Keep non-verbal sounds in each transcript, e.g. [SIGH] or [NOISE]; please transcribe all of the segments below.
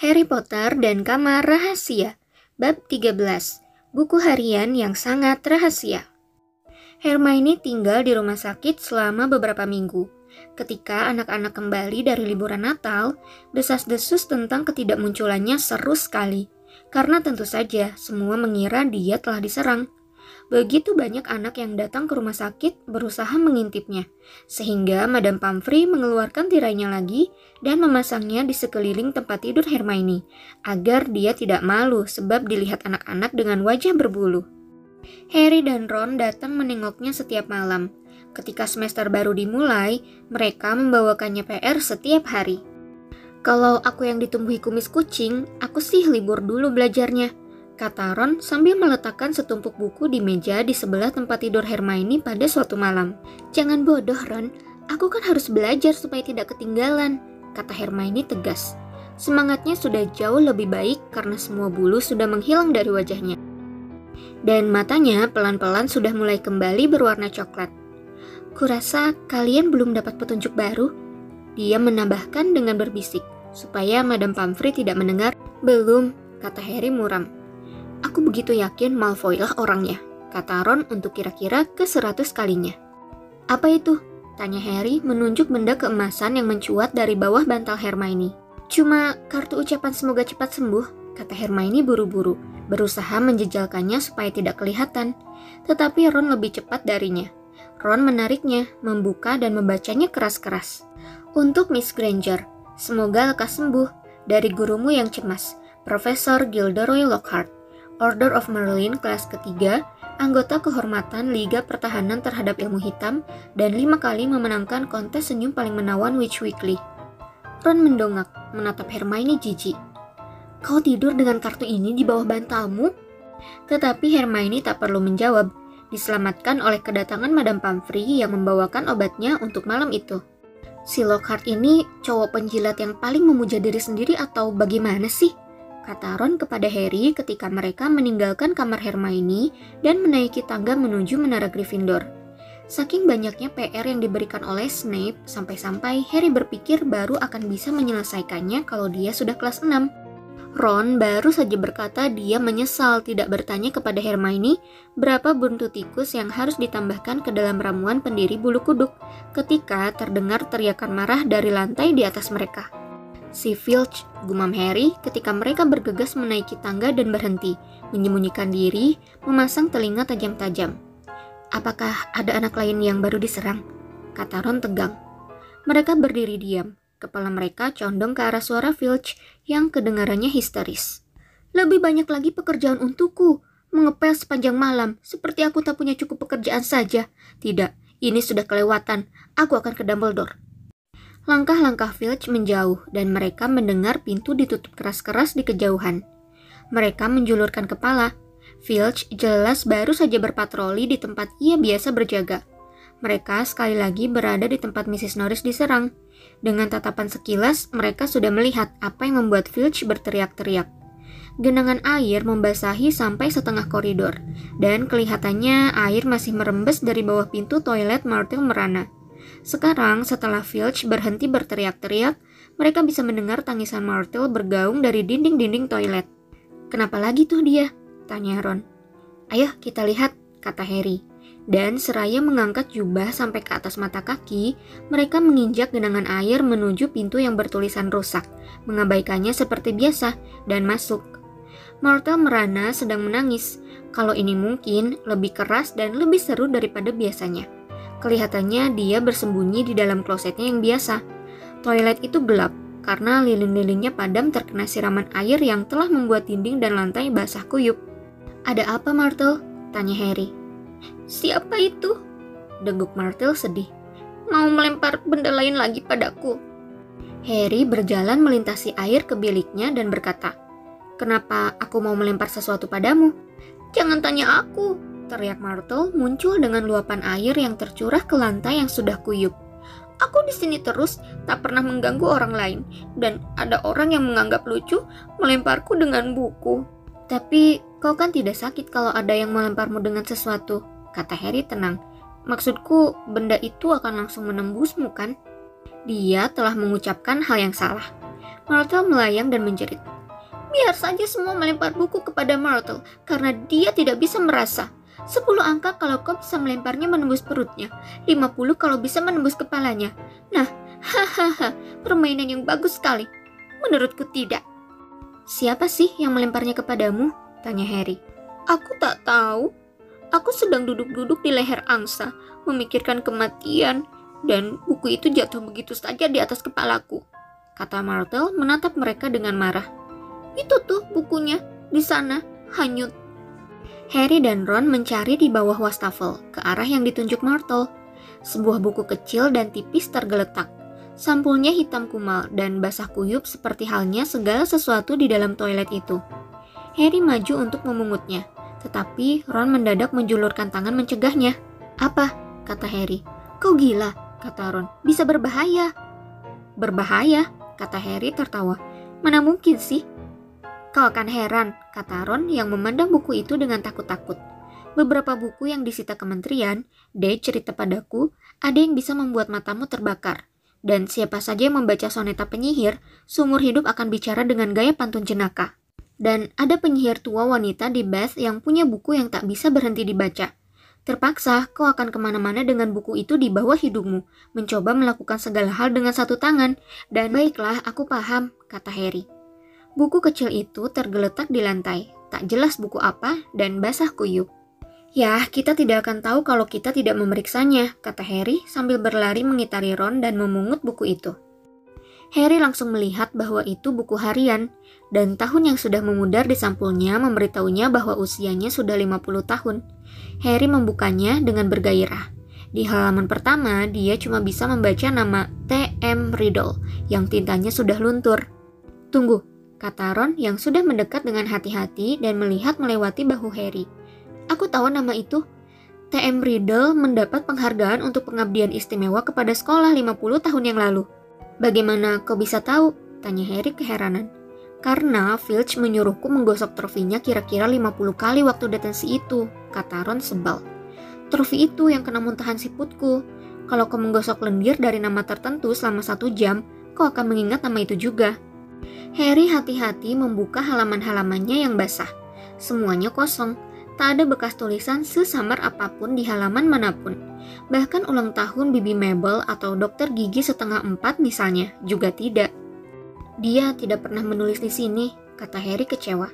Harry Potter dan Kamar Rahasia Bab 13 Buku harian yang sangat rahasia Hermione tinggal di rumah sakit selama beberapa minggu. Ketika anak-anak kembali dari liburan Natal, desas-desus tentang ketidakmunculannya seru sekali. Karena tentu saja semua mengira dia telah diserang. Begitu banyak anak yang datang ke rumah sakit berusaha mengintipnya, sehingga Madame Pomfrey mengeluarkan tirainya lagi dan memasangnya di sekeliling tempat tidur Hermione, agar dia tidak malu sebab dilihat anak-anak dengan wajah berbulu. Harry dan Ron datang menengoknya setiap malam. Ketika semester baru dimulai, mereka membawakannya PR setiap hari. Kalau aku yang ditumbuhi kumis kucing, aku sih libur dulu belajarnya, kata Ron sambil meletakkan setumpuk buku di meja di sebelah tempat tidur Hermione pada suatu malam. Jangan bodoh, Ron. Aku kan harus belajar supaya tidak ketinggalan, kata Hermione tegas. Semangatnya sudah jauh lebih baik karena semua bulu sudah menghilang dari wajahnya. Dan matanya pelan-pelan sudah mulai kembali berwarna coklat. Kurasa kalian belum dapat petunjuk baru? Dia menambahkan dengan berbisik, supaya Madame Pomfrey tidak mendengar. Belum, kata Harry muram. Aku begitu yakin Malfoy lah orangnya, kata Ron untuk kira-kira ke seratus kalinya. Apa itu? Tanya Harry menunjuk benda keemasan yang mencuat dari bawah bantal Hermione. Cuma kartu ucapan semoga cepat sembuh, kata Hermione buru-buru, berusaha menjejalkannya supaya tidak kelihatan. Tetapi Ron lebih cepat darinya. Ron menariknya, membuka dan membacanya keras-keras. Untuk Miss Granger, semoga lekas sembuh dari gurumu yang cemas, Profesor Gilderoy Lockhart. Order of Merlin kelas ketiga, anggota kehormatan Liga Pertahanan terhadap Ilmu Hitam, dan lima kali memenangkan kontes senyum paling menawan Witch Weekly. Ron mendongak, menatap Hermione jijik. Kau tidur dengan kartu ini di bawah bantalmu? Tetapi Hermione tak perlu menjawab, diselamatkan oleh kedatangan Madame Pomfrey yang membawakan obatnya untuk malam itu. Si Lockhart ini cowok penjilat yang paling memuja diri sendiri atau bagaimana sih? Kata Ron kepada Harry ketika mereka meninggalkan kamar Hermione dan menaiki tangga menuju menara Gryffindor. Saking banyaknya PR yang diberikan oleh Snape, sampai-sampai Harry berpikir baru akan bisa menyelesaikannya kalau dia sudah kelas 6. Ron baru saja berkata dia menyesal tidak bertanya kepada Hermione berapa buntu tikus yang harus ditambahkan ke dalam ramuan pendiri bulu kuduk ketika terdengar teriakan marah dari lantai di atas mereka. Si Filch, gumam Harry ketika mereka bergegas menaiki tangga dan berhenti, menyembunyikan diri, memasang telinga tajam-tajam. Apakah ada anak lain yang baru diserang? Kata Ron tegang. Mereka berdiri diam, kepala mereka condong ke arah suara Filch yang kedengarannya histeris. Lebih banyak lagi pekerjaan untukku, mengepel sepanjang malam, seperti aku tak punya cukup pekerjaan saja. Tidak, ini sudah kelewatan, aku akan ke Dumbledore. Langkah-langkah Filch menjauh dan mereka mendengar pintu ditutup keras-keras di kejauhan. Mereka menjulurkan kepala. Filch jelas baru saja berpatroli di tempat ia biasa berjaga. Mereka sekali lagi berada di tempat Mrs. Norris diserang. Dengan tatapan sekilas, mereka sudah melihat apa yang membuat Filch berteriak-teriak. Genangan air membasahi sampai setengah koridor, dan kelihatannya air masih merembes dari bawah pintu toilet Martel Merana. Sekarang, setelah Filch berhenti berteriak-teriak, mereka bisa mendengar tangisan Martel bergaung dari dinding-dinding toilet. Kenapa lagi tuh dia? Tanya Ron. Ayo kita lihat, kata Harry. Dan seraya mengangkat jubah sampai ke atas mata kaki, mereka menginjak genangan air menuju pintu yang bertulisan rusak, mengabaikannya seperti biasa, dan masuk. Martel merana sedang menangis. Kalau ini mungkin lebih keras dan lebih seru daripada biasanya. Kelihatannya dia bersembunyi di dalam klosetnya yang biasa. Toilet itu gelap karena lilin-lilinnya padam terkena siraman air yang telah membuat dinding dan lantai basah kuyup. Ada apa, Martel? Tanya Harry. Siapa itu? Deguk Martel sedih. Mau melempar benda lain lagi padaku. Harry berjalan melintasi air ke biliknya dan berkata, Kenapa aku mau melempar sesuatu padamu? Jangan tanya aku, teriak Martel muncul dengan luapan air yang tercurah ke lantai yang sudah kuyup. Aku di sini terus, tak pernah mengganggu orang lain, dan ada orang yang menganggap lucu melemparku dengan buku. Tapi kau kan tidak sakit kalau ada yang melemparmu dengan sesuatu, kata Harry tenang. Maksudku, benda itu akan langsung menembusmu kan? Dia telah mengucapkan hal yang salah. Myrtle melayang dan menjerit. Biar saja semua melempar buku kepada Myrtle karena dia tidak bisa merasa. 10 angka kalau kau bisa melemparnya menembus perutnya. 50 kalau bisa menembus kepalanya. Nah, hahaha, permainan yang bagus sekali. Menurutku tidak. Siapa sih yang melemparnya kepadamu? Tanya Harry. Aku tak tahu. Aku sedang duduk-duduk di leher angsa, memikirkan kematian, dan buku itu jatuh begitu saja di atas kepalaku. Kata Myrtle menatap mereka dengan marah. Itu tuh bukunya, di sana, hanyut. Harry dan Ron mencari di bawah wastafel, ke arah yang ditunjuk Myrtle. Sebuah buku kecil dan tipis tergeletak. Sampulnya hitam kumal dan basah kuyup seperti halnya segala sesuatu di dalam toilet itu. Harry maju untuk memungutnya, tetapi Ron mendadak menjulurkan tangan mencegahnya. Apa? kata Harry. Kau gila, kata Ron. Bisa berbahaya. Berbahaya, kata Harry tertawa. Mana mungkin sih? Kau akan heran, kata Ron yang memandang buku itu dengan takut-takut. Beberapa buku yang disita kementerian, Dave cerita padaku, ada yang bisa membuat matamu terbakar. Dan siapa saja yang membaca soneta penyihir, seumur hidup akan bicara dengan gaya pantun jenaka. Dan ada penyihir tua wanita di Bath yang punya buku yang tak bisa berhenti dibaca. Terpaksa, kau akan ke mana-mana dengan buku itu di bawah hidungmu, mencoba melakukan segala hal dengan satu tangan, dan baiklah, aku paham, kata Harry. Buku kecil itu tergeletak di lantai, tak jelas buku apa, dan basah kuyup. Ya, kita tidak akan tahu kalau kita tidak memeriksanya, kata Harry sambil berlari mengitari Ron dan memungut buku itu. Harry langsung melihat bahwa itu buku harian, dan tahun yang sudah memudar di sampulnya memberitahunya bahwa usianya sudah 50 tahun. Harry membukanya dengan bergairah. Di halaman pertama, dia cuma bisa membaca nama T.M. Riddle yang tintanya sudah luntur. Tunggu, kata Ron yang sudah mendekat dengan hati-hati dan melihat melewati bahu Harry. Aku tahu nama itu. T.M. Riddle mendapat penghargaan untuk pengabdian istimewa kepada sekolah 50 tahun yang lalu. Bagaimana kau bisa tahu? Tanya Harry keheranan. Karena Filch menyuruhku menggosok trofinya kira-kira 50 kali waktu detensi itu, kata Ron sebal. Trofi itu yang kena muntahan siputku. Kalau kau menggosok lendir dari nama tertentu selama satu jam, kau akan mengingat nama itu juga. Harry hati-hati membuka halaman-halamannya yang basah. Semuanya kosong, tak ada bekas tulisan sesamar apa pun di halaman mana pun. Bahkan ulang tahun Bibi Mabel atau dokter gigi setengah empat misalnya juga tidak. Dia tidak pernah menulis di sini, kata Harry kecewa.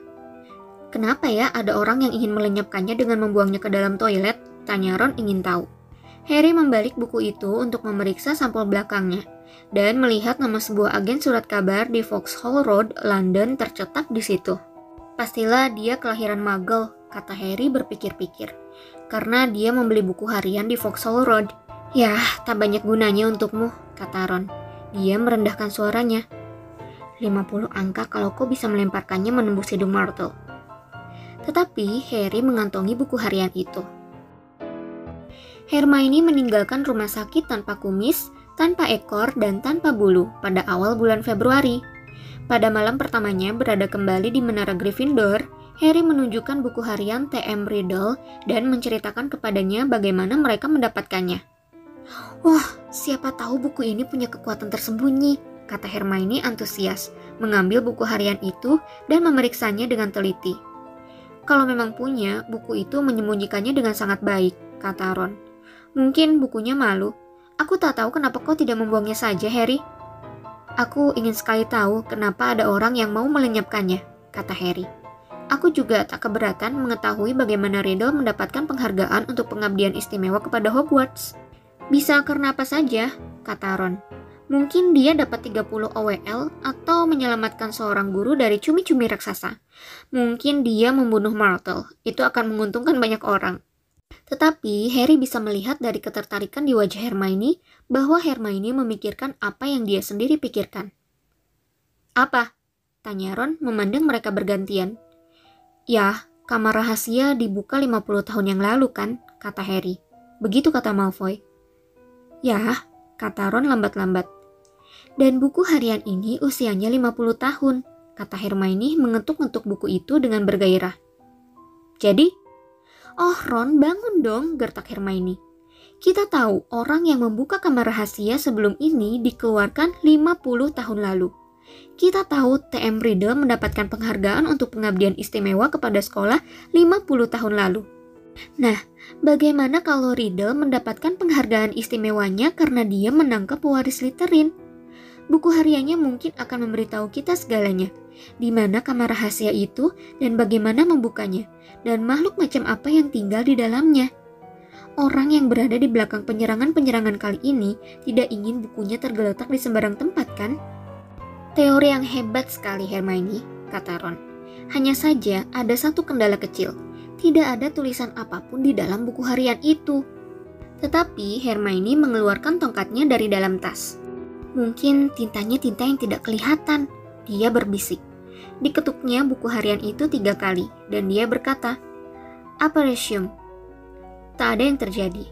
Kenapa ya ada orang yang ingin melenyapkannya dengan membuangnya ke dalam toilet? Tanya Ron ingin tahu. Harry membalik buku itu untuk memeriksa sampul belakangnya dan melihat nama sebuah agen surat kabar di Vauxhall Road, London tercetak di situ. Pastilah dia kelahiran Muggle, kata Harry berpikir-pikir. Karena dia membeli buku harian di Vauxhall Road. Yah, tak banyak gunanya untukmu, kata Ron. Dia merendahkan suaranya. 50 angka kalau kau bisa melemparkannya menembus hidung Myrtle. Tetapi Harry mengantongi buku harian itu. Hermione meninggalkan rumah sakit tanpa kumis, tanpa ekor, dan tanpa bulu pada awal bulan Februari. Pada malam pertamanya berada kembali di Menara Gryffindor, Harry menunjukkan buku harian T.M. Riddle dan menceritakan kepadanya bagaimana mereka mendapatkannya. Wah, siapa tahu buku ini punya kekuatan tersembunyi, kata Hermione antusias, mengambil buku harian itu dan memeriksanya dengan teliti. Kalau memang punya, buku itu menyembunyikannya dengan sangat baik, kata Ron. Mungkin bukunya malu. Aku tak tahu kenapa kau tidak membuangnya saja, Harry. Aku ingin sekali tahu kenapa ada orang yang mau melenyapkannya, kata Harry. Aku juga tak keberatan mengetahui bagaimana Riddle mendapatkan penghargaan untuk pengabdian istimewa kepada Hogwarts. Bisa karena apa saja, kata Ron. Mungkin dia dapat 30 OWL atau menyelamatkan seorang guru dari cumi-cumi raksasa. Mungkin dia membunuh Myrtle. Itu akan menguntungkan banyak orang. Tetapi Harry bisa melihat dari ketertarikan di wajah Hermione bahwa Hermione memikirkan apa yang dia sendiri pikirkan. Apa? Tanya Ron memandang mereka bergantian. Ya, kamar rahasia dibuka 50 tahun yang lalu kan, kata Harry. Begitu kata Malfoy. Ya, kata Ron lambat-lambat. Dan buku harian ini usianya 50 tahun, kata Hermione mengetuk-ngetuk buku itu dengan bergairah. Jadi, oh Ron bangun dong, gertak Hermione. Kita tahu orang yang membuka kamar rahasia sebelum ini dikeluarkan 50 tahun lalu. Kita tahu TM Riddle mendapatkan penghargaan untuk pengabdian istimewa kepada sekolah 50 tahun lalu. Nah, bagaimana kalau Riddle mendapatkan penghargaan istimewanya karena dia menangkap pewaris Slytherin? Buku hariannya mungkin akan memberitahu kita segalanya, di mana kamar rahasia itu dan bagaimana membukanya, dan makhluk macam apa yang tinggal di dalamnya. Orang yang berada di belakang penyerangan-penyerangan kali ini tidak ingin bukunya tergeletak di sembarang tempat, kan? Teori yang hebat sekali Hermione, kata Ron. Hanya saja ada satu kendala kecil. Tidak ada tulisan apa pun di dalam buku harian itu. Tetapi Hermione mengeluarkan tongkatnya dari dalam tas. Mungkin tintanya tinta yang tidak kelihatan, dia berbisik. Diketuknya buku harian itu tiga kali, dan dia berkata, Apparition. Tak ada yang terjadi.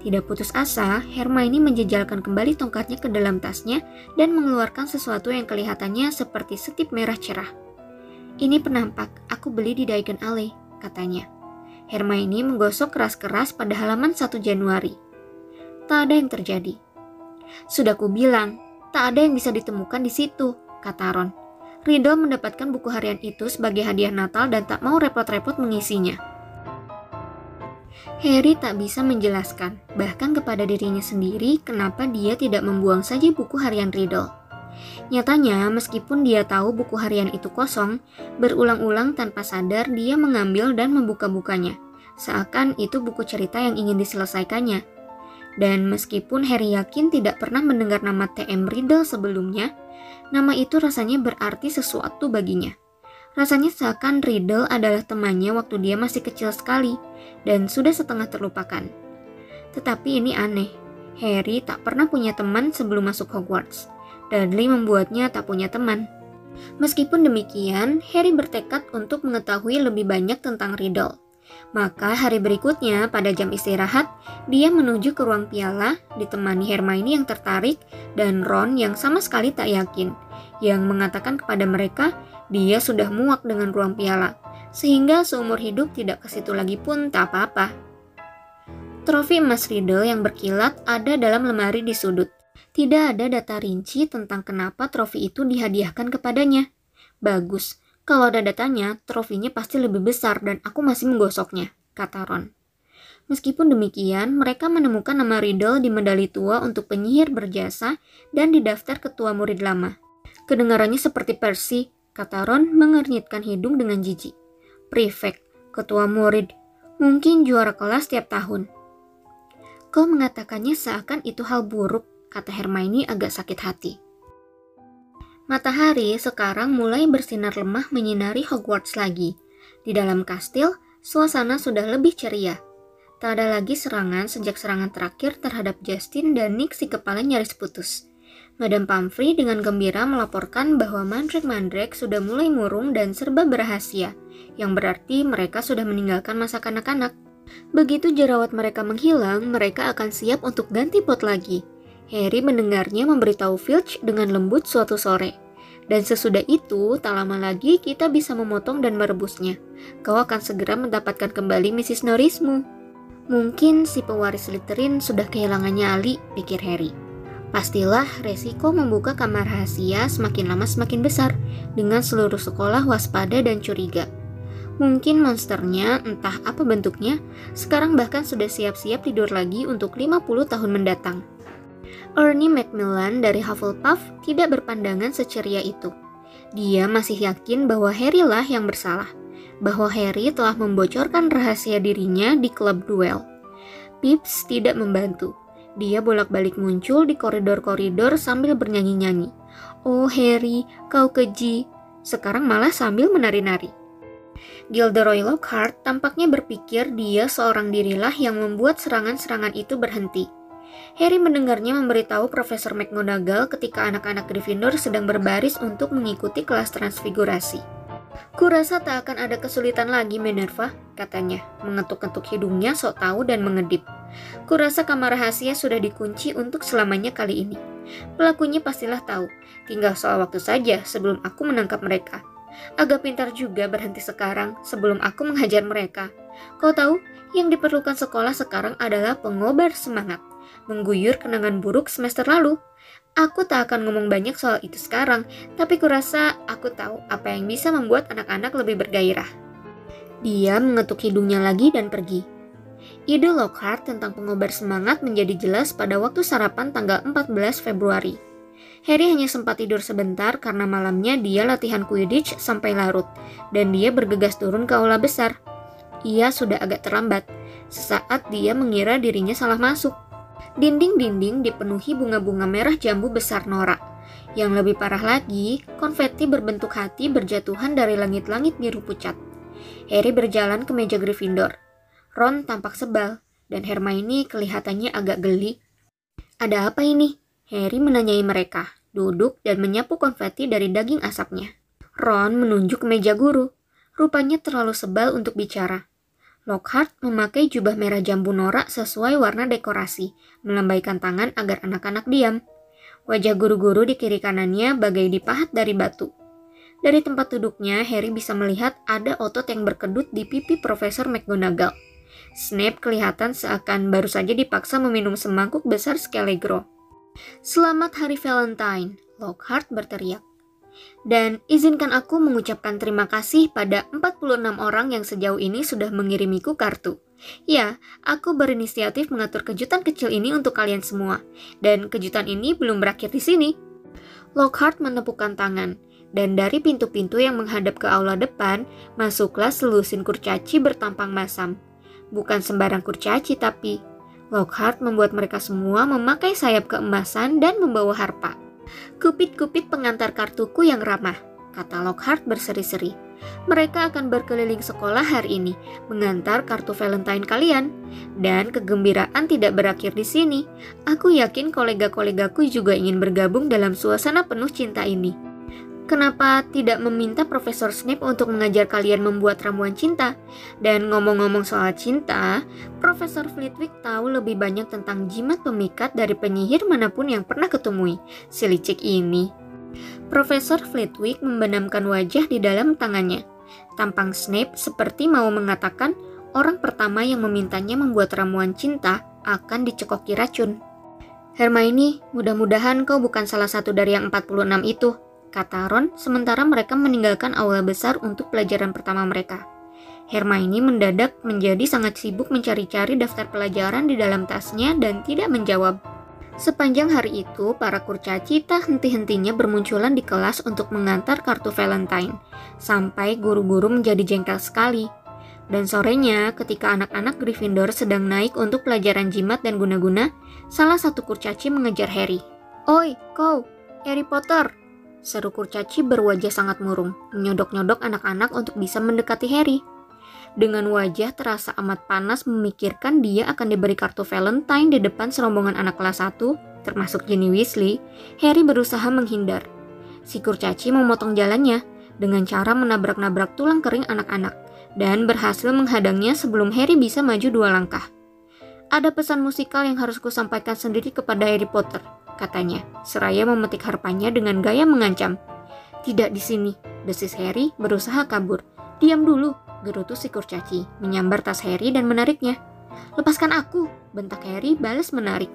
Tidak putus asa, Hermione menjejalkan kembali tongkatnya ke dalam tasnya dan mengeluarkan sesuatu yang kelihatannya seperti setip merah cerah. Ini penampak, aku beli di Diagon Alley, katanya. Hermione menggosok keras-keras pada halaman 1 Januari. Tak ada yang terjadi. Sudah ku bilang, tak ada yang bisa ditemukan di situ, kata Ron. Riddle mendapatkan buku harian itu sebagai hadiah Natal dan tak mau repot-repot mengisinya. Harry tak bisa menjelaskan, bahkan kepada dirinya sendiri, kenapa dia tidak membuang saja buku harian Riddle. Nyatanya, meskipun dia tahu buku harian itu kosong, berulang-ulang tanpa sadar dia mengambil dan membuka-bukanya, seakan itu buku cerita yang ingin diselesaikannya. Dan meskipun Harry yakin tidak pernah mendengar nama TM Riddle sebelumnya, nama itu rasanya berarti sesuatu baginya. Rasanya seakan Riddle adalah temannya waktu dia masih kecil sekali dan sudah setengah terlupakan. Tetapi ini aneh. Harry tak pernah punya teman sebelum masuk Hogwarts. Dudley membuatnya tak punya teman. Meskipun demikian, Harry bertekad untuk mengetahui lebih banyak tentang Riddle. Maka hari berikutnya, pada jam istirahat, dia menuju ke ruang piala, ditemani Hermione yang tertarik, dan Ron yang sama sekali tak yakin, yang mengatakan kepada mereka dia sudah muak dengan ruang piala, sehingga seumur hidup tidak ke situ lagi pun tak apa-apa. Trofi emas Riddle yang berkilat ada dalam lemari di sudut. Tidak ada data rinci tentang kenapa trofi itu dihadiahkan kepadanya. Bagus, kalau ada datanya, trofinya pasti lebih besar dan aku masih menggosoknya, kata Ron. Meskipun demikian, mereka menemukan nama Riddle di medali tua untuk penyihir berjasa dan di daftar ketua murid lama. Kedengarannya seperti Percy, kata Ron mengernyitkan hidung dengan jijik. Prefect, ketua murid, mungkin juara kelas tiap tahun. Kau mengatakannya seakan itu hal buruk, kata Hermione agak sakit hati. Matahari sekarang mulai bersinar lemah menyinari Hogwarts lagi. Di dalam kastil, suasana sudah lebih ceria. Tak ada lagi serangan sejak serangan terakhir terhadap Justin dan Nick si kepala nyaris putus. Madam Pumphrey dengan gembira melaporkan bahwa mandrake-mandrake sudah mulai murung dan serba berhasil, yang berarti mereka sudah meninggalkan masa kanak-kanak. Begitu jerawat mereka menghilang, mereka akan siap untuk ganti pot lagi. Harry mendengarnya memberitahu Filch dengan lembut suatu sore. Dan sesudah itu, tak lama lagi kita bisa memotong dan merebusnya. Kau akan segera mendapatkan kembali Mrs. Norrismu. Mungkin si pewaris Slytherin sudah kehilangannya Ali, pikir Harry. Pastilah resiko membuka kamar rahasia semakin lama semakin besar, dengan seluruh sekolah waspada dan curiga. Mungkin monsternya, entah apa bentuknya, sekarang bahkan sudah siap-siap tidur lagi untuk 50 tahun mendatang. Ernie Macmillan dari Hufflepuff tidak berpandangan seceria itu. Dia masih yakin bahwa Harry lah yang bersalah, bahwa Harry telah membocorkan rahasia dirinya di klub duel. Pips tidak membantu. Dia bolak-balik muncul di koridor-koridor sambil bernyanyi-nyanyi. Oh Harry, kau keji. Sekarang malah sambil menari-nari. Gilderoy Lockhart tampaknya berpikir dia seorang dirilah yang membuat serangan-serangan itu berhenti. Harry mendengarnya memberitahu Profesor McGonagall ketika anak-anak Gryffindor sedang berbaris untuk mengikuti kelas transfigurasi. Kurasa tak akan ada kesulitan lagi, Minerva, katanya, mengetuk-ketuk hidungnya sok tahu dan mengedip. Kurasa kamar rahasia sudah dikunci untuk selamanya kali ini. Pelakunya pastilah tahu, tinggal soal waktu saja sebelum aku menangkap mereka. Agak pintar juga berhenti sekarang sebelum aku [LAUGHS] menghajar mereka. Kau tahu, yang diperlukan sekolah sekarang adalah pengobar semangat, mengguyur kenangan buruk semester lalu. Aku tak akan ngomong banyak soal itu sekarang, tapi kurasa aku tahu apa yang bisa membuat anak-anak lebih bergairah. Dia mengetuk hidungnya lagi dan pergi. Ide Lockhart tentang pengobar semangat menjadi jelas pada waktu sarapan tanggal 14 Februari. Harry hanya sempat tidur sebentar karena malamnya dia latihan Quidditch sampai larut, dan dia bergegas turun ke aula besar. Ia sudah agak terlambat. Sesaat dia mengira dirinya salah masuk. Dinding-dinding dipenuhi bunga-bunga merah jambu besar norak. Yang lebih parah lagi, konfeti berbentuk hati berjatuhan dari langit-langit biru pucat. Harry berjalan ke meja Gryffindor. Ron tampak sebal, dan Hermione kelihatannya agak geli. Ada apa ini? Harry menanyai mereka, duduk dan menyapu konfeti dari daging asapnya. Ron menunjuk meja guru. Rupanya terlalu sebal untuk bicara. Lockhart memakai jubah merah jambu norak sesuai warna dekorasi, melambaikan tangan agar anak-anak diam. Wajah guru-guru di kiri kanannya bagai dipahat dari batu. Dari tempat duduknya, Harry bisa melihat ada otot yang berkedut di pipi Profesor McGonagall. Snape kelihatan seakan baru saja dipaksa meminum semangkuk besar Skelegro. Selamat Hari Valentine, Lockhart berteriak. Dan izinkan aku mengucapkan terima kasih pada 46 orang yang sejauh ini sudah mengirimiku kartu. Ya, aku berinisiatif mengatur kejutan kecil ini untuk kalian semua. Dan kejutan ini belum berakhir di sini. Lockhart menepukkan tangan, dan dari pintu-pintu yang menghadap ke aula depan, masuklah selusin kurcaci bertampang masam. Bukan sembarang kurcaci tapi, Lockhart membuat mereka semua memakai sayap keemasan dan membawa harpa. Kupit-kupit pengantar kartuku yang ramah, kata Lockhart berseri-seri. Mereka akan berkeliling sekolah hari ini, mengantar kartu Valentine kalian. Dan kegembiraan tidak berakhir di sini. Aku yakin kolega-kolegaku juga ingin bergabung dalam suasana penuh cinta ini. Kenapa tidak meminta Profesor Snape untuk mengajar kalian membuat ramuan cinta? Dan ngomong-ngomong soal cinta, Profesor Flitwick tahu lebih banyak tentang jimat pemikat dari penyihir mana pun yang pernah ketemui. Si licik ini. Profesor Flitwick membenamkan wajah di dalam tangannya. Tampang Snape seperti mau mengatakan orang pertama yang memintanya membuat ramuan cinta akan dicekoki racun. Hermione, mudah-mudahan kau bukan salah satu dari yang 46 itu, kata Ron sementara mereka meninggalkan aula besar untuk pelajaran pertama mereka. Hermione mendadak menjadi sangat sibuk mencari-cari daftar pelajaran di dalam tasnya dan tidak menjawab. Sepanjang hari itu, para kurcaci tak henti-hentinya bermunculan di kelas untuk mengantar kartu Valentine, sampai guru-guru menjadi jengkel sekali. Dan sorenya, ketika anak-anak Gryffindor sedang naik untuk pelajaran jimat dan guna-guna, salah satu kurcaci mengejar Harry. Oi, kau, Harry Potter, Seru kurcaci berwajah sangat murung, menyodok-nyodok anak-anak untuk bisa mendekati Harry. Dengan wajah terasa amat panas memikirkan dia akan diberi kartu Valentine di depan serombongan anak kelas 1, termasuk Ginny Weasley, Harry berusaha menghindar. Si kurcaci memotong jalannya dengan cara menabrak-nabrak tulang kering anak-anak dan berhasil menghadangnya sebelum Harry bisa maju dua langkah. Ada pesan musikal yang harus kusampaikan sendiri kepada Harry Potter, katanya, seraya memetik harpanya dengan gaya mengancam. Tidak di sini, desis Harry berusaha kabur. Diam dulu, gerutu si kurcaci, menyambar tas Harry dan menariknya. Lepaskan aku, bentak Harry balas menarik.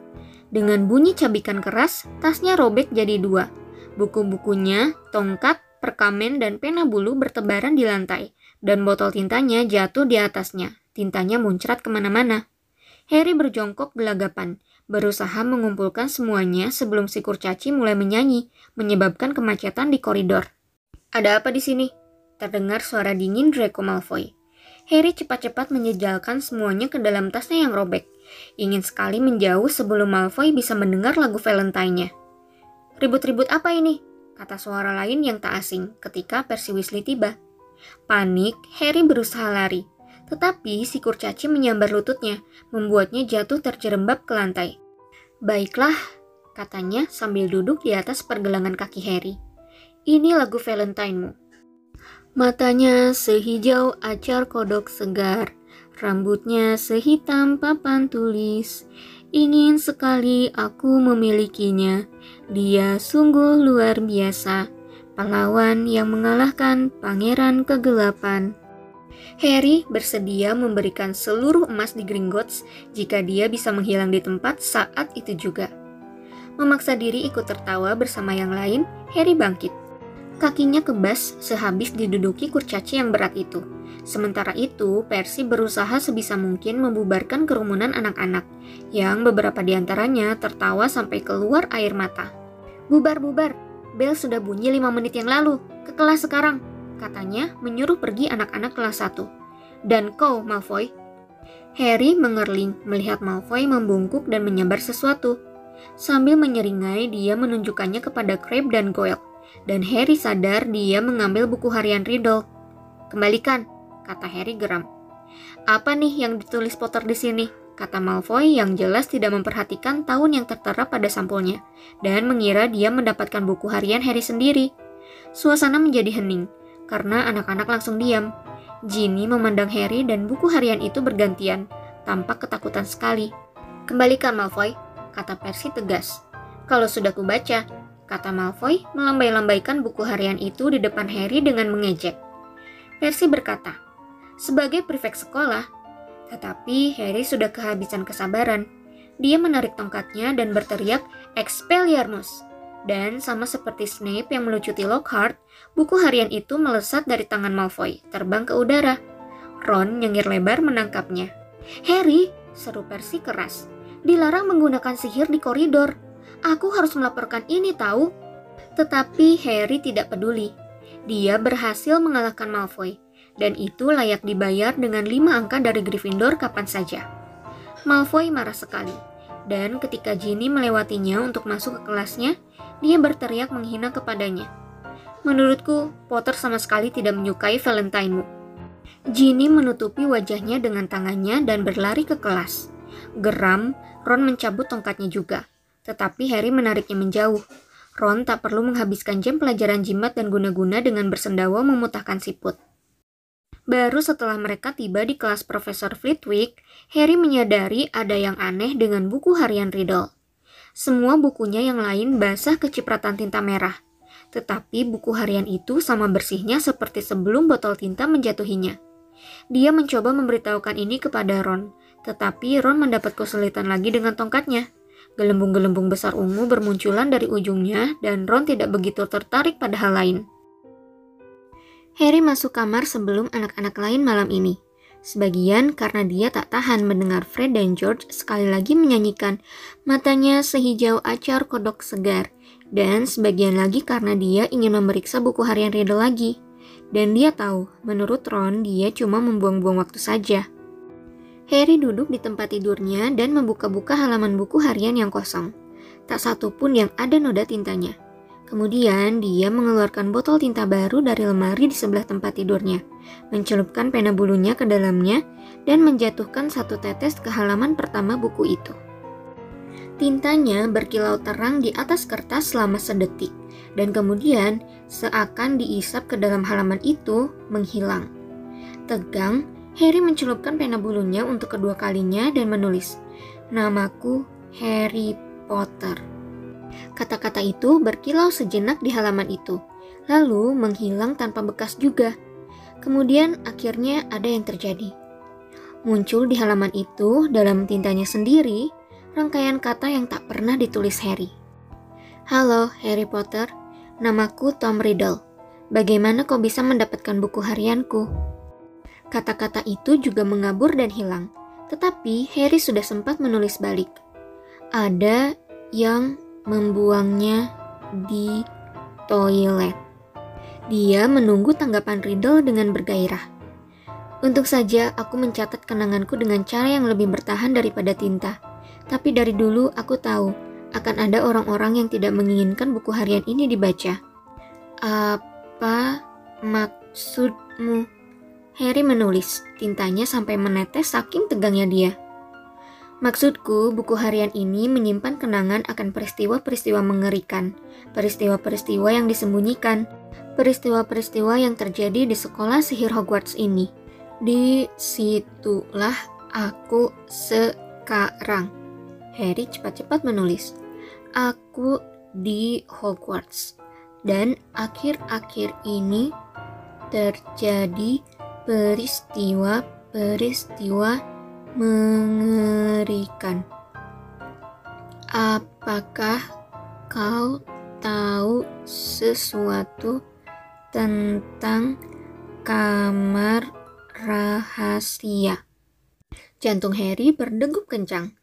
Dengan bunyi cabikan keras, tasnya robek jadi dua. Buku-bukunya, tongkat, perkamen, dan pena bulu bertebaran di lantai, dan botol tintanya jatuh di atasnya. Tintanya muncrat ke mana-mana. Harry berjongkok gelagapan, berusaha mengumpulkan semuanya sebelum si kurcaci mulai menyanyi, menyebabkan kemacetan di koridor. Ada apa di sini? Terdengar suara dingin Draco Malfoy. Harry cepat-cepat menyejalkan semuanya ke dalam tasnya yang robek. Ingin sekali menjauh sebelum Malfoy bisa mendengar lagu Valentine-nya. Ribut-ribut apa ini? Kata suara lain yang tak asing ketika Percy Weasley tiba. Panik, Harry berusaha lari. Tetapi si kurcaci menyambar lututnya, membuatnya jatuh terjerembab ke lantai. Baiklah, katanya sambil duduk di atas pergelangan kaki Harry. Ini lagu Valentine-mu. Matanya sehijau acar kodok segar, rambutnya sehitam papan tulis. Ingin sekali aku memilikinya, dia sungguh luar biasa, pahlawan yang mengalahkan pangeran kegelapan. Harry bersedia memberikan seluruh emas di Gringotts jika dia bisa menghilang di tempat saat itu juga. Memaksa diri ikut tertawa bersama yang lain, Harry bangkit. Kakinya kebas sehabis diduduki kurcaci yang berat itu. Sementara itu, Percy berusaha sebisa mungkin membubarkan kerumunan anak-anak, yang beberapa di antaranya tertawa sampai keluar air mata. Bubar, bubar, bel sudah bunyi lima menit yang lalu, ke kelas sekarang, katanya menyuruh pergi anak-anak kelas 1. Dan kau, Malfoy. Harry mengerling melihat Malfoy membungkuk dan menyebar sesuatu. Sambil menyeringai, dia menunjukkannya kepada Crabbe dan Goyle. Dan Harry sadar dia mengambil buku harian Riddle. Kembalikan, kata Harry geram. Apa nih yang ditulis Potter di sini? Kata Malfoy yang jelas tidak memperhatikan tahun yang tertera pada sampulnya, dan mengira dia mendapatkan buku harian Harry sendiri. Suasana menjadi hening, karena anak-anak langsung diam. Ginny memandang Harry dan buku harian itu bergantian, tampak ketakutan sekali. Kembalikan Malfoy, kata Percy tegas. Kalau sudah kubaca, kata Malfoy melambai-lambaikan buku harian itu di depan Harry dengan mengejek. Percy berkata, sebagai prefek sekolah. Tetapi Harry sudah kehabisan kesabaran. Dia menarik tongkatnya dan berteriak, Expelliarmus! Dan sama seperti Snape yang melucuti Lockhart, buku harian itu melesat dari tangan Malfoy, terbang ke udara. Ron nyengir lebar menangkapnya. Harry, seru Percy keras. Dilarang menggunakan sihir di koridor. Aku harus melaporkan ini tahu. Tetapi Harry tidak peduli. Dia berhasil mengalahkan Malfoy dan itu layak dibayar dengan lima angka dari Gryffindor kapan saja. Malfoy marah sekali, dan ketika Ginny melewatinya untuk masuk ke kelasnya, dia berteriak menghina kepadanya. Menurutku, Potter sama sekali tidak menyukai Valentine-mu. Ginny menutupi wajahnya dengan tangannya dan berlari ke kelas. Geram, Ron mencabut tongkatnya juga, tetapi Harry menariknya menjauh. Ron tak perlu menghabiskan jam pelajaran jimat dan guna-guna dengan bersendawa memutahkan siput. Baru setelah mereka tiba di kelas Profesor Flitwick, Harry menyadari ada yang aneh dengan buku harian Riddle. Semua bukunya yang lain basah kecipratan tinta merah. Tetapi buku harian itu sama bersihnya seperti sebelum botol tinta menjatuhinya. Dia mencoba memberitahukan ini kepada Ron, tetapi Ron mendapat kesulitan lagi dengan tongkatnya. Gelembung-gelembung besar ungu bermunculan dari ujungnya dan Ron tidak begitu tertarik pada hal lain. Harry masuk kamar sebelum anak-anak lain malam ini. Sebagian karena dia tak tahan mendengar Fred dan George sekali lagi menyanyikan matanya sehijau acar kodok segar. Dan sebagian lagi karena dia ingin memeriksa buku harian Riddle lagi. Dan dia tahu, menurut Ron, dia cuma membuang-buang waktu saja. Harry duduk di tempat tidurnya dan membuka-buka halaman buku harian yang kosong. Tak satu pun yang ada noda tintanya. Kemudian dia mengeluarkan botol tinta baru dari lemari di sebelah tempat tidurnya, mencelupkan pena bulunya ke dalamnya, dan menjatuhkan satu tetes ke halaman pertama buku itu. Tintanya berkilau terang di atas kertas selama sedetik, dan kemudian seakan diisap ke dalam halaman itu menghilang. Tegang, Harry mencelupkan pena bulunya untuk kedua kalinya dan menulis, "Namaku Harry Potter." Kata-kata itu berkilau sejenak di halaman itu, lalu menghilang tanpa bekas juga. Kemudian akhirnya ada yang terjadi. Muncul di halaman itu dalam tintanya sendiri rangkaian kata yang tak pernah ditulis Harry. Halo Harry Potter, namaku Tom Riddle. Bagaimana kau bisa mendapatkan buku harianku? Kata-kata itu juga mengabur dan hilang, tetapi Harry sudah sempat menulis balik. Ada yang membuangnya di toilet. Dia menunggu tanggapan Riddle dengan bergairah. Untuk saja aku mencatat kenanganku dengan cara yang lebih bertahan daripada tinta. Tapi dari dulu aku tahu akan ada orang-orang yang tidak menginginkan buku harian ini dibaca. Apa maksudmu? Harry menulis, tintanya sampai menetes saking tegangnya dia. Maksudku, buku harian ini menyimpan kenangan akan peristiwa-peristiwa mengerikan, peristiwa-peristiwa yang disembunyikan, peristiwa-peristiwa yang terjadi di sekolah sihir Hogwarts ini. Di situlah aku sekarang. Harry cepat-cepat menulis. Aku di Hogwarts. Dan akhir-akhir ini terjadi peristiwa-peristiwa mengerikan. Apakah kau tahu sesuatu tentang kamar rahasia? Jantung Harry berdegup kencang.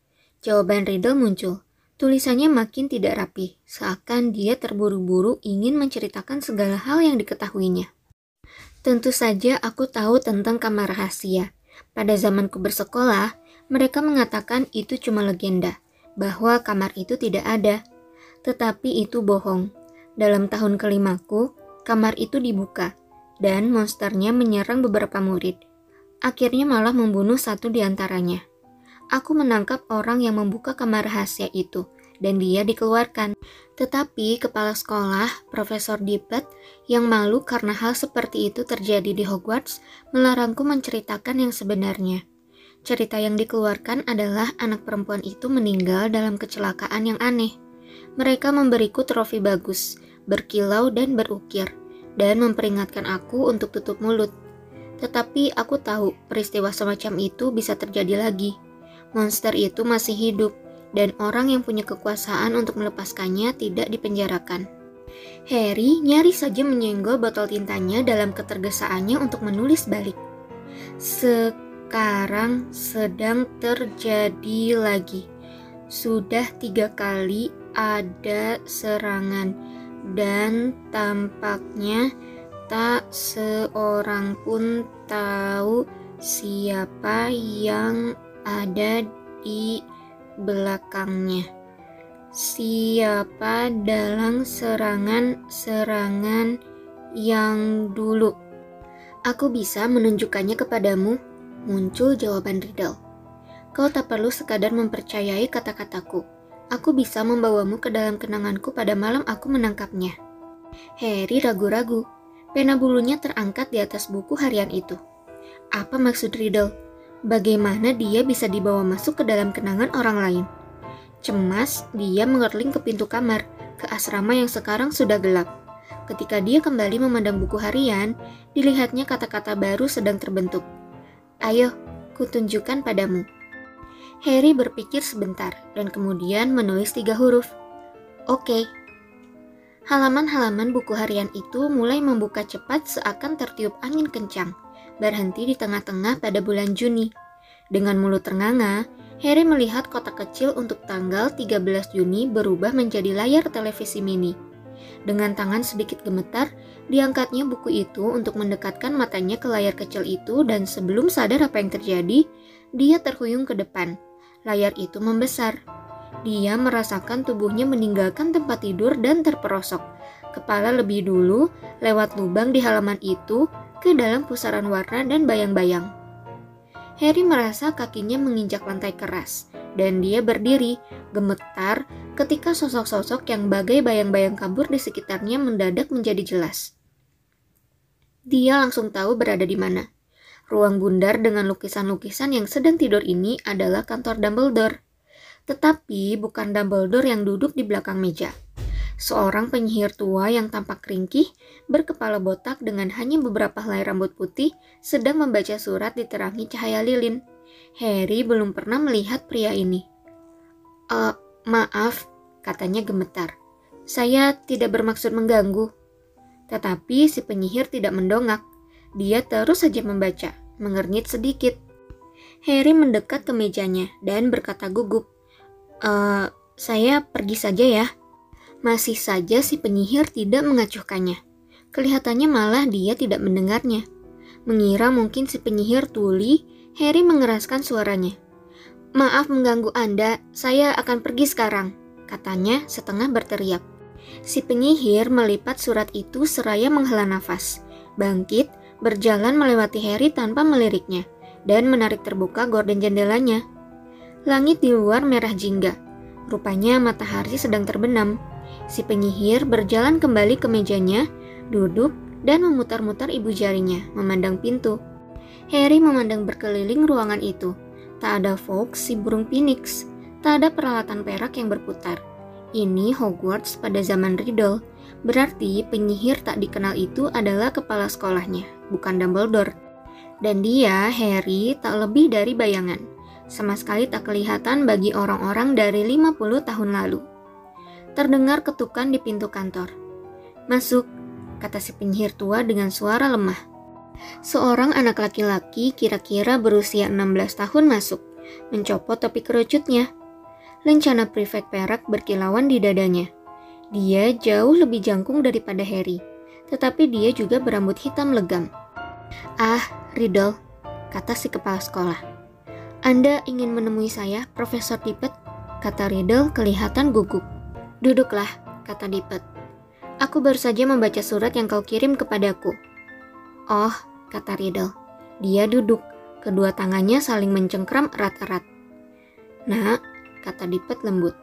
Jawaban Riddle muncul. Tulisannya makin tidak rapi, seakan dia terburu-buru ingin menceritakan segala hal yang diketahuinya. Tentu saja aku tahu tentang kamar rahasia. Pada zamanku bersekolah, mereka mengatakan itu cuma legenda, bahwa kamar itu tidak ada. Tetapi itu bohong. Dalam tahun kelimaku, kamar itu dibuka, dan monsternya menyerang beberapa murid. Akhirnya malah membunuh satu di antaranya. Aku menangkap orang yang membuka kamar rahasia itu, dan dia dikeluarkan. Tetapi kepala sekolah, Profesor Dippet, yang malu karena hal seperti itu terjadi di Hogwarts, melarangku menceritakan yang sebenarnya. Cerita yang dikeluarkan adalah anak perempuan itu meninggal dalam kecelakaan yang aneh. Mereka memberiku trofi bagus, berkilau dan berukir, dan memperingatkan aku untuk tutup mulut. Tetapi aku tahu peristiwa semacam itu bisa terjadi lagi monster itu masih hidup dan orang yang punya kekuasaan untuk melepaskannya tidak dipenjarakan. Harry nyaris saja menyenggol botol tintanya dalam ketergesaannya untuk menulis balik. Sekarang sedang terjadi lagi. Sudah tiga kali ada serangan dan tampaknya tak seorang pun tahu siapa yang ada di belakangnya. Siapa dalam serangan-serangan yang dulu? Aku bisa menunjukkannya kepadamu, muncul jawaban Riddle. Kau tak perlu sekadar mempercayai kata-kataku. Aku bisa membawamu ke dalam kenanganku pada malam aku menangkapnya. Harry ragu-ragu. Pena bulunya terangkat di atas buku harian itu. Apa maksud Riddle? Bagaimana dia bisa dibawa masuk ke dalam kenangan orang lain? Cemas, dia mengerling ke pintu kamar, ke asrama yang sekarang sudah gelap. Ketika dia kembali memandang buku harian, dilihatnya kata-kata baru sedang terbentuk. Ayo, kutunjukkan padamu. Harry berpikir sebentar dan kemudian menulis tiga huruf. Oke. Halaman-halaman buku harian itu mulai membuka cepat seakan tertiup angin kencang berhenti di tengah-tengah pada bulan Juni. Dengan mulut ternganga, Harry melihat kotak kecil untuk tanggal 13 Juni berubah menjadi layar televisi mini. Dengan tangan sedikit gemetar, diangkatnya buku itu untuk mendekatkan matanya ke layar kecil itu dan sebelum sadar apa yang terjadi, dia terhuyung ke depan. Layar itu membesar. Dia merasakan tubuhnya meninggalkan tempat tidur dan terperosok. Kepala lebih dulu lewat lubang di halaman itu ke dalam pusaran warna dan bayang-bayang. Harry merasa kakinya menginjak lantai keras, dan dia berdiri, gemetar ketika sosok-sosok yang bagai bayang-bayang kabur di sekitarnya mendadak menjadi jelas. Dia langsung tahu berada di mana. Ruang bundar dengan lukisan-lukisan yang sedang tidur ini adalah kantor Dumbledore. Tetapi bukan Dumbledore yang duduk di belakang meja. Seorang penyihir tua yang tampak ringkih, berkepala botak dengan hanya beberapa helai rambut putih, sedang membaca surat diterangi cahaya lilin. Harry belum pernah melihat pria ini. Uh, maaf, katanya gemetar. Saya tidak bermaksud mengganggu. Tetapi si penyihir tidak mendongak. Dia terus saja membaca, mengernyit sedikit. Harry mendekat ke mejanya dan berkata gugup, uh, saya pergi saja ya. Masih saja si penyihir tidak mengacuhkannya. Kelihatannya malah dia tidak mendengarnya. Mengira mungkin si penyihir tuli, Harry mengeraskan suaranya. Maaf mengganggu Anda, saya akan pergi sekarang, katanya setengah berteriak. Si penyihir melipat surat itu seraya menghela nafas. Bangkit, berjalan melewati Harry tanpa meliriknya, dan menarik terbuka gorden jendelanya. Langit di luar merah jingga. Rupanya matahari sedang terbenam. Si penyihir berjalan kembali ke mejanya, duduk, dan memutar-mutar ibu jarinya, memandang pintu. Harry memandang berkeliling ruangan itu. Tak ada Fox, si burung phoenix. Tak ada peralatan perak yang berputar. Ini Hogwarts pada zaman Riddle. Berarti penyihir tak dikenal itu adalah kepala sekolahnya, bukan Dumbledore. Dan dia, Harry, tak lebih dari bayangan. Sama sekali tak kelihatan bagi orang-orang dari 50 tahun lalu. Terdengar ketukan di pintu kantor. Masuk, kata si penyihir tua dengan suara lemah. Seorang anak laki-laki kira-kira berusia 16 tahun masuk, mencopot topi kerucutnya. Lencana prefek perak berkilauan di dadanya. Dia jauh lebih jangkung daripada Harry, tetapi dia juga berambut hitam legam. Ah, Riddle, kata si kepala sekolah. Anda ingin menemui saya, Profesor Tippett? Kata Riddle kelihatan gugup. Duduklah, kata Dipet. Aku baru saja membaca surat yang kau kirim kepadaku. Oh, kata Riddle. Dia duduk, kedua tangannya saling mencengkram erat-erat. Nak, kata Dipet lembut.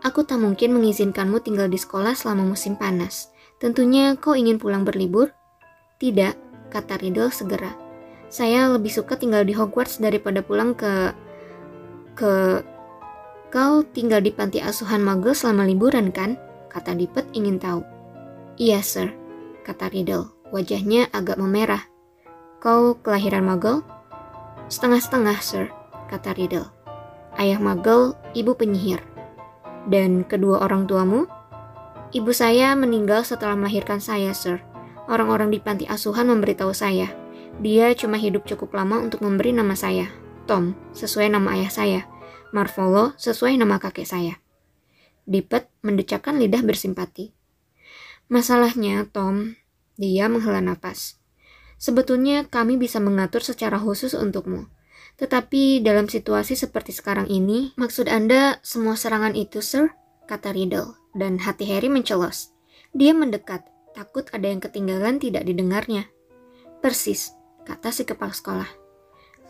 Aku tak mungkin mengizinkanmu tinggal di sekolah selama musim panas. Tentunya kau ingin pulang berlibur? Tidak, kata Riddle segera. Saya lebih suka tinggal di Hogwarts daripada pulang ke... ke Kau tinggal di panti asuhan Muggle selama liburan kan? Kata Dipet ingin tahu. Iya, sir, kata Riddle. Wajahnya agak memerah. Kau kelahiran Muggle? Setengah-setengah, sir, kata Riddle. Ayah Muggle, ibu penyihir. Dan kedua orang tuamu? Ibu saya meninggal setelah melahirkan saya, sir. Orang-orang di panti asuhan memberitahu saya. Dia cuma hidup cukup lama untuk memberi nama saya, Tom, sesuai nama ayah saya. Marvolo sesuai nama kakek saya. Dipet mendecakkan lidah bersimpati. Masalahnya, Tom, dia menghela napas. Sebetulnya kami bisa mengatur secara khusus untukmu. Tetapi dalam situasi seperti sekarang ini, maksud Anda semua serangan itu, Sir? Kata Riddle, dan hati Harry mencelos. Dia mendekat, takut ada yang ketinggalan tidak didengarnya. Persis, kata si kepala sekolah.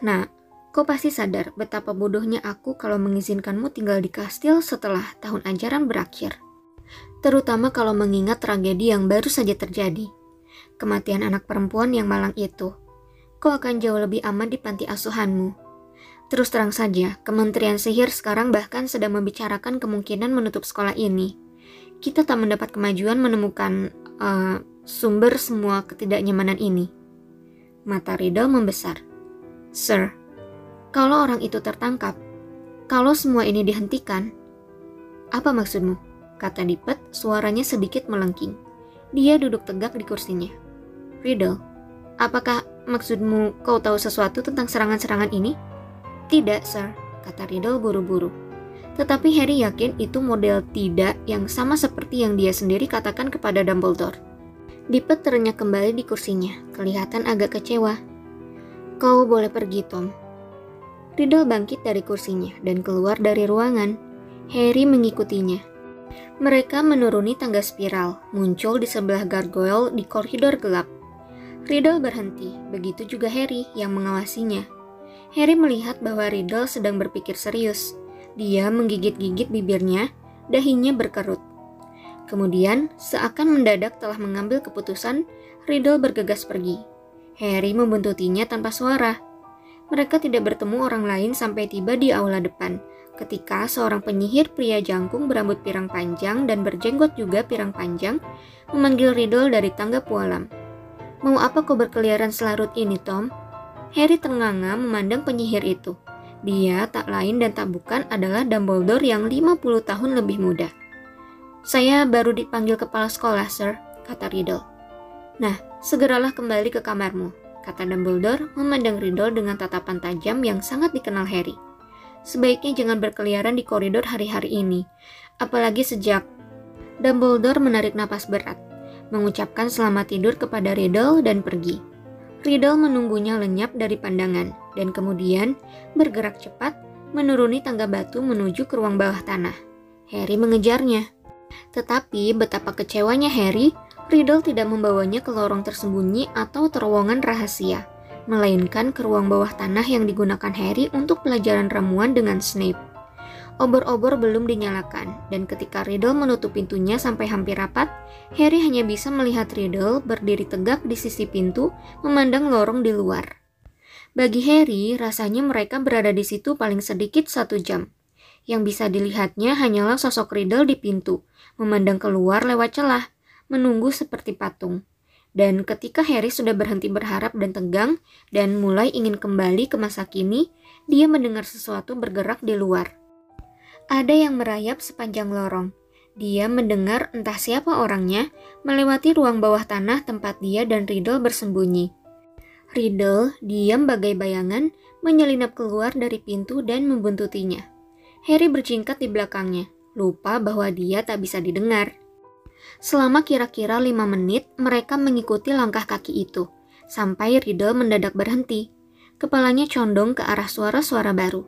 Nah, Kau pasti sadar betapa bodohnya aku kalau mengizinkanmu tinggal di kastil setelah tahun ajaran berakhir. Terutama kalau mengingat tragedi yang baru saja terjadi. Kematian anak perempuan yang malang itu. Kau akan jauh lebih aman di panti asuhanmu. Terus terang saja, Kementerian Sihir sekarang bahkan sedang membicarakan kemungkinan menutup sekolah ini. Kita tak mendapat kemajuan menemukan uh, sumber semua ketidaknyamanan ini. Mata Riddle membesar. Sir, kalau orang itu tertangkap, kalau semua ini dihentikan, apa maksudmu? Kata Dipet, suaranya sedikit melengking. Dia duduk tegak di kursinya. Riddle, apakah maksudmu kau tahu sesuatu tentang serangan-serangan ini? Tidak, sir, kata Riddle buru-buru. Tetapi Harry yakin itu model tidak yang sama seperti yang dia sendiri katakan kepada Dumbledore. Dipet terenyak kembali di kursinya, kelihatan agak kecewa. Kau boleh pergi, Tom, Riddle bangkit dari kursinya dan keluar dari ruangan. Harry mengikutinya. Mereka menuruni tangga spiral, muncul di sebelah gargoyle di koridor gelap. Riddle berhenti, begitu juga Harry yang mengawasinya. Harry melihat bahwa Riddle sedang berpikir serius. Dia menggigit-gigit bibirnya, dahinya berkerut. Kemudian, seakan mendadak telah mengambil keputusan, Riddle bergegas pergi. Harry membuntutinya tanpa suara. Mereka tidak bertemu orang lain sampai tiba di aula depan, ketika seorang penyihir pria jangkung berambut pirang panjang dan berjenggot juga pirang panjang memanggil Riddle dari tangga pualam. Mau apa kau berkeliaran selarut ini, Tom? Harry ternganga memandang penyihir itu. Dia tak lain dan tak bukan adalah Dumbledore yang 50 tahun lebih muda. Saya baru dipanggil kepala sekolah, Sir, kata Riddle. Nah, segeralah kembali ke kamarmu kata Dumbledore memandang Riddle dengan tatapan tajam yang sangat dikenal Harry. Sebaiknya jangan berkeliaran di koridor hari-hari ini, apalagi sejak Dumbledore menarik napas berat, mengucapkan selamat tidur kepada Riddle dan pergi. Riddle menunggunya lenyap dari pandangan, dan kemudian bergerak cepat menuruni tangga batu menuju ke ruang bawah tanah. Harry mengejarnya. Tetapi betapa kecewanya Harry Riddle tidak membawanya ke lorong tersembunyi atau terowongan rahasia, melainkan ke ruang bawah tanah yang digunakan Harry untuk pelajaran ramuan dengan Snape. Obor-obor belum dinyalakan, dan ketika Riddle menutup pintunya sampai hampir rapat, Harry hanya bisa melihat Riddle berdiri tegak di sisi pintu, memandang lorong di luar. Bagi Harry, rasanya mereka berada di situ paling sedikit satu jam. Yang bisa dilihatnya hanyalah sosok Riddle di pintu, memandang keluar lewat celah, menunggu seperti patung. Dan ketika Harry sudah berhenti berharap dan tegang dan mulai ingin kembali ke masa kini, dia mendengar sesuatu bergerak di luar. Ada yang merayap sepanjang lorong, Dia mendengar entah siapa orangnya melewati ruang bawah tanah tempat dia dan Riddle bersembunyi. Riddle diam bagai bayangan menyelinap keluar dari pintu dan membuntutinya. Harry berjingkat di belakangnya, lupa bahwa dia tak bisa didengar. Selama kira-kira lima menit, mereka mengikuti langkah kaki itu, sampai Riddle mendadak berhenti. Kepalanya condong ke arah suara-suara baru.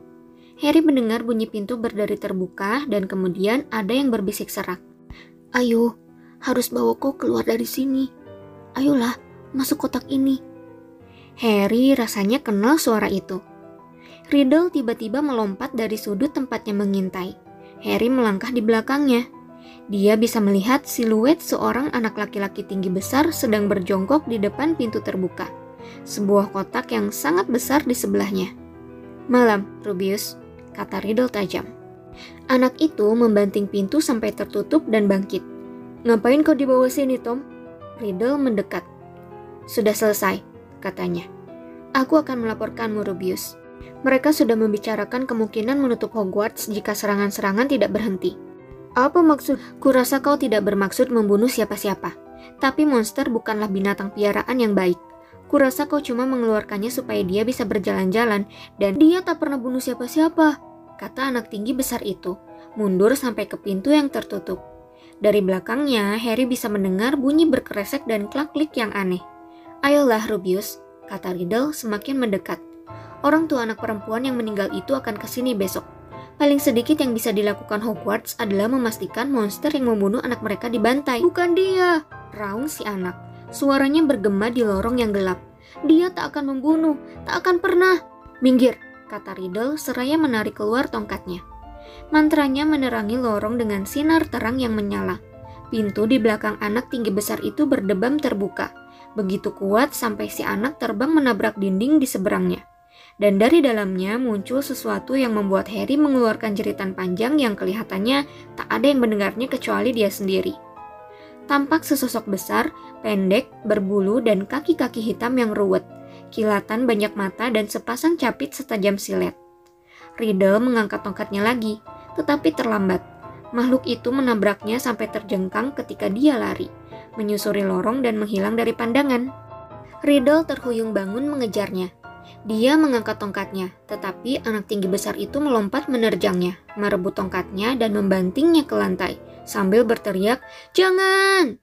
Harry mendengar bunyi pintu berdari terbuka dan kemudian ada yang berbisik serak. Ayo, harus bawa kau keluar dari sini. Ayolah, masuk kotak ini. Harry rasanya kenal suara itu. Riddle tiba-tiba melompat dari sudut tempatnya mengintai. Harry melangkah di belakangnya. Dia bisa melihat siluet seorang anak laki-laki tinggi besar sedang berjongkok di depan pintu terbuka sebuah kotak yang sangat besar di sebelahnya. Malam, Rubius, kata Riddle tajam. Anak itu membanting pintu sampai tertutup dan bangkit. Ngapain kau di bawah sini, Tom? Riddle mendekat. Sudah selesai, katanya. Aku akan melaporkanmu, Rubius. Mereka sudah membicarakan kemungkinan menutup Hogwarts jika serangan-serangan tidak berhenti. Apa maksud? Kurasa kau tidak bermaksud membunuh siapa-siapa. Tapi monster bukanlah binatang piaraan yang baik. Kurasa kau cuma mengeluarkannya supaya dia bisa berjalan-jalan dan dia tak pernah bunuh siapa-siapa, kata anak tinggi besar itu, mundur sampai ke pintu yang tertutup. Dari belakangnya, Harry bisa mendengar bunyi berkeresek dan klak-klik yang aneh. Ayolah, Rubius, kata Riddle semakin mendekat. Orang tua anak perempuan yang meninggal itu akan ke sini besok. Paling sedikit yang bisa dilakukan Hogwarts adalah memastikan monster yang membunuh anak mereka dibantai. Bukan dia, raung si anak. Suaranya bergema di lorong yang gelap. Dia tak akan membunuh, tak akan pernah. Minggir, kata Riddle seraya menarik keluar tongkatnya. Mantranya menerangi lorong dengan sinar terang yang menyala. Pintu di belakang anak tinggi besar itu berdebam terbuka. Begitu kuat sampai si anak terbang menabrak dinding di seberangnya. Dan dari dalamnya muncul sesuatu yang membuat Harry mengeluarkan jeritan panjang yang kelihatannya tak ada yang mendengarnya kecuali dia sendiri tampak sesosok besar, pendek, berbulu, dan kaki-kaki hitam yang ruwet, kilatan banyak mata, dan sepasang capit setajam silet. Riddle mengangkat tongkatnya lagi, tetapi terlambat. Makhluk itu menabraknya sampai terjengkang ketika dia lari, menyusuri lorong dan menghilang dari pandangan. Riddle terhuyung bangun mengejarnya. Dia mengangkat tongkatnya, tetapi anak tinggi besar itu melompat menerjangnya, merebut tongkatnya dan membantingnya ke lantai sambil berteriak, "Jangan!"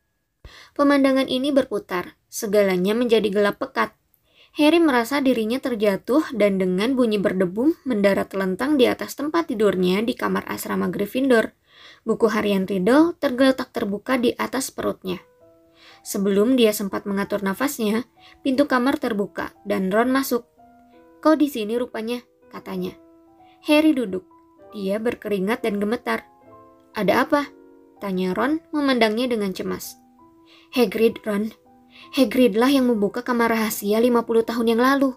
Pemandangan ini berputar, segalanya menjadi gelap pekat. Harry merasa dirinya terjatuh dan dengan bunyi berdebum mendarat telentang di atas tempat tidurnya di kamar asrama Gryffindor. Buku harian Riddle tergeletak terbuka di atas perutnya. Sebelum dia sempat mengatur nafasnya, pintu kamar terbuka dan Ron masuk. Kau di sini rupanya, katanya. Harry duduk. Dia berkeringat dan gemetar. Ada apa? Tanya Ron memandangnya dengan cemas. Hagrid, Ron. Hagrid lah yang membuka kamar rahasia 50 tahun yang lalu.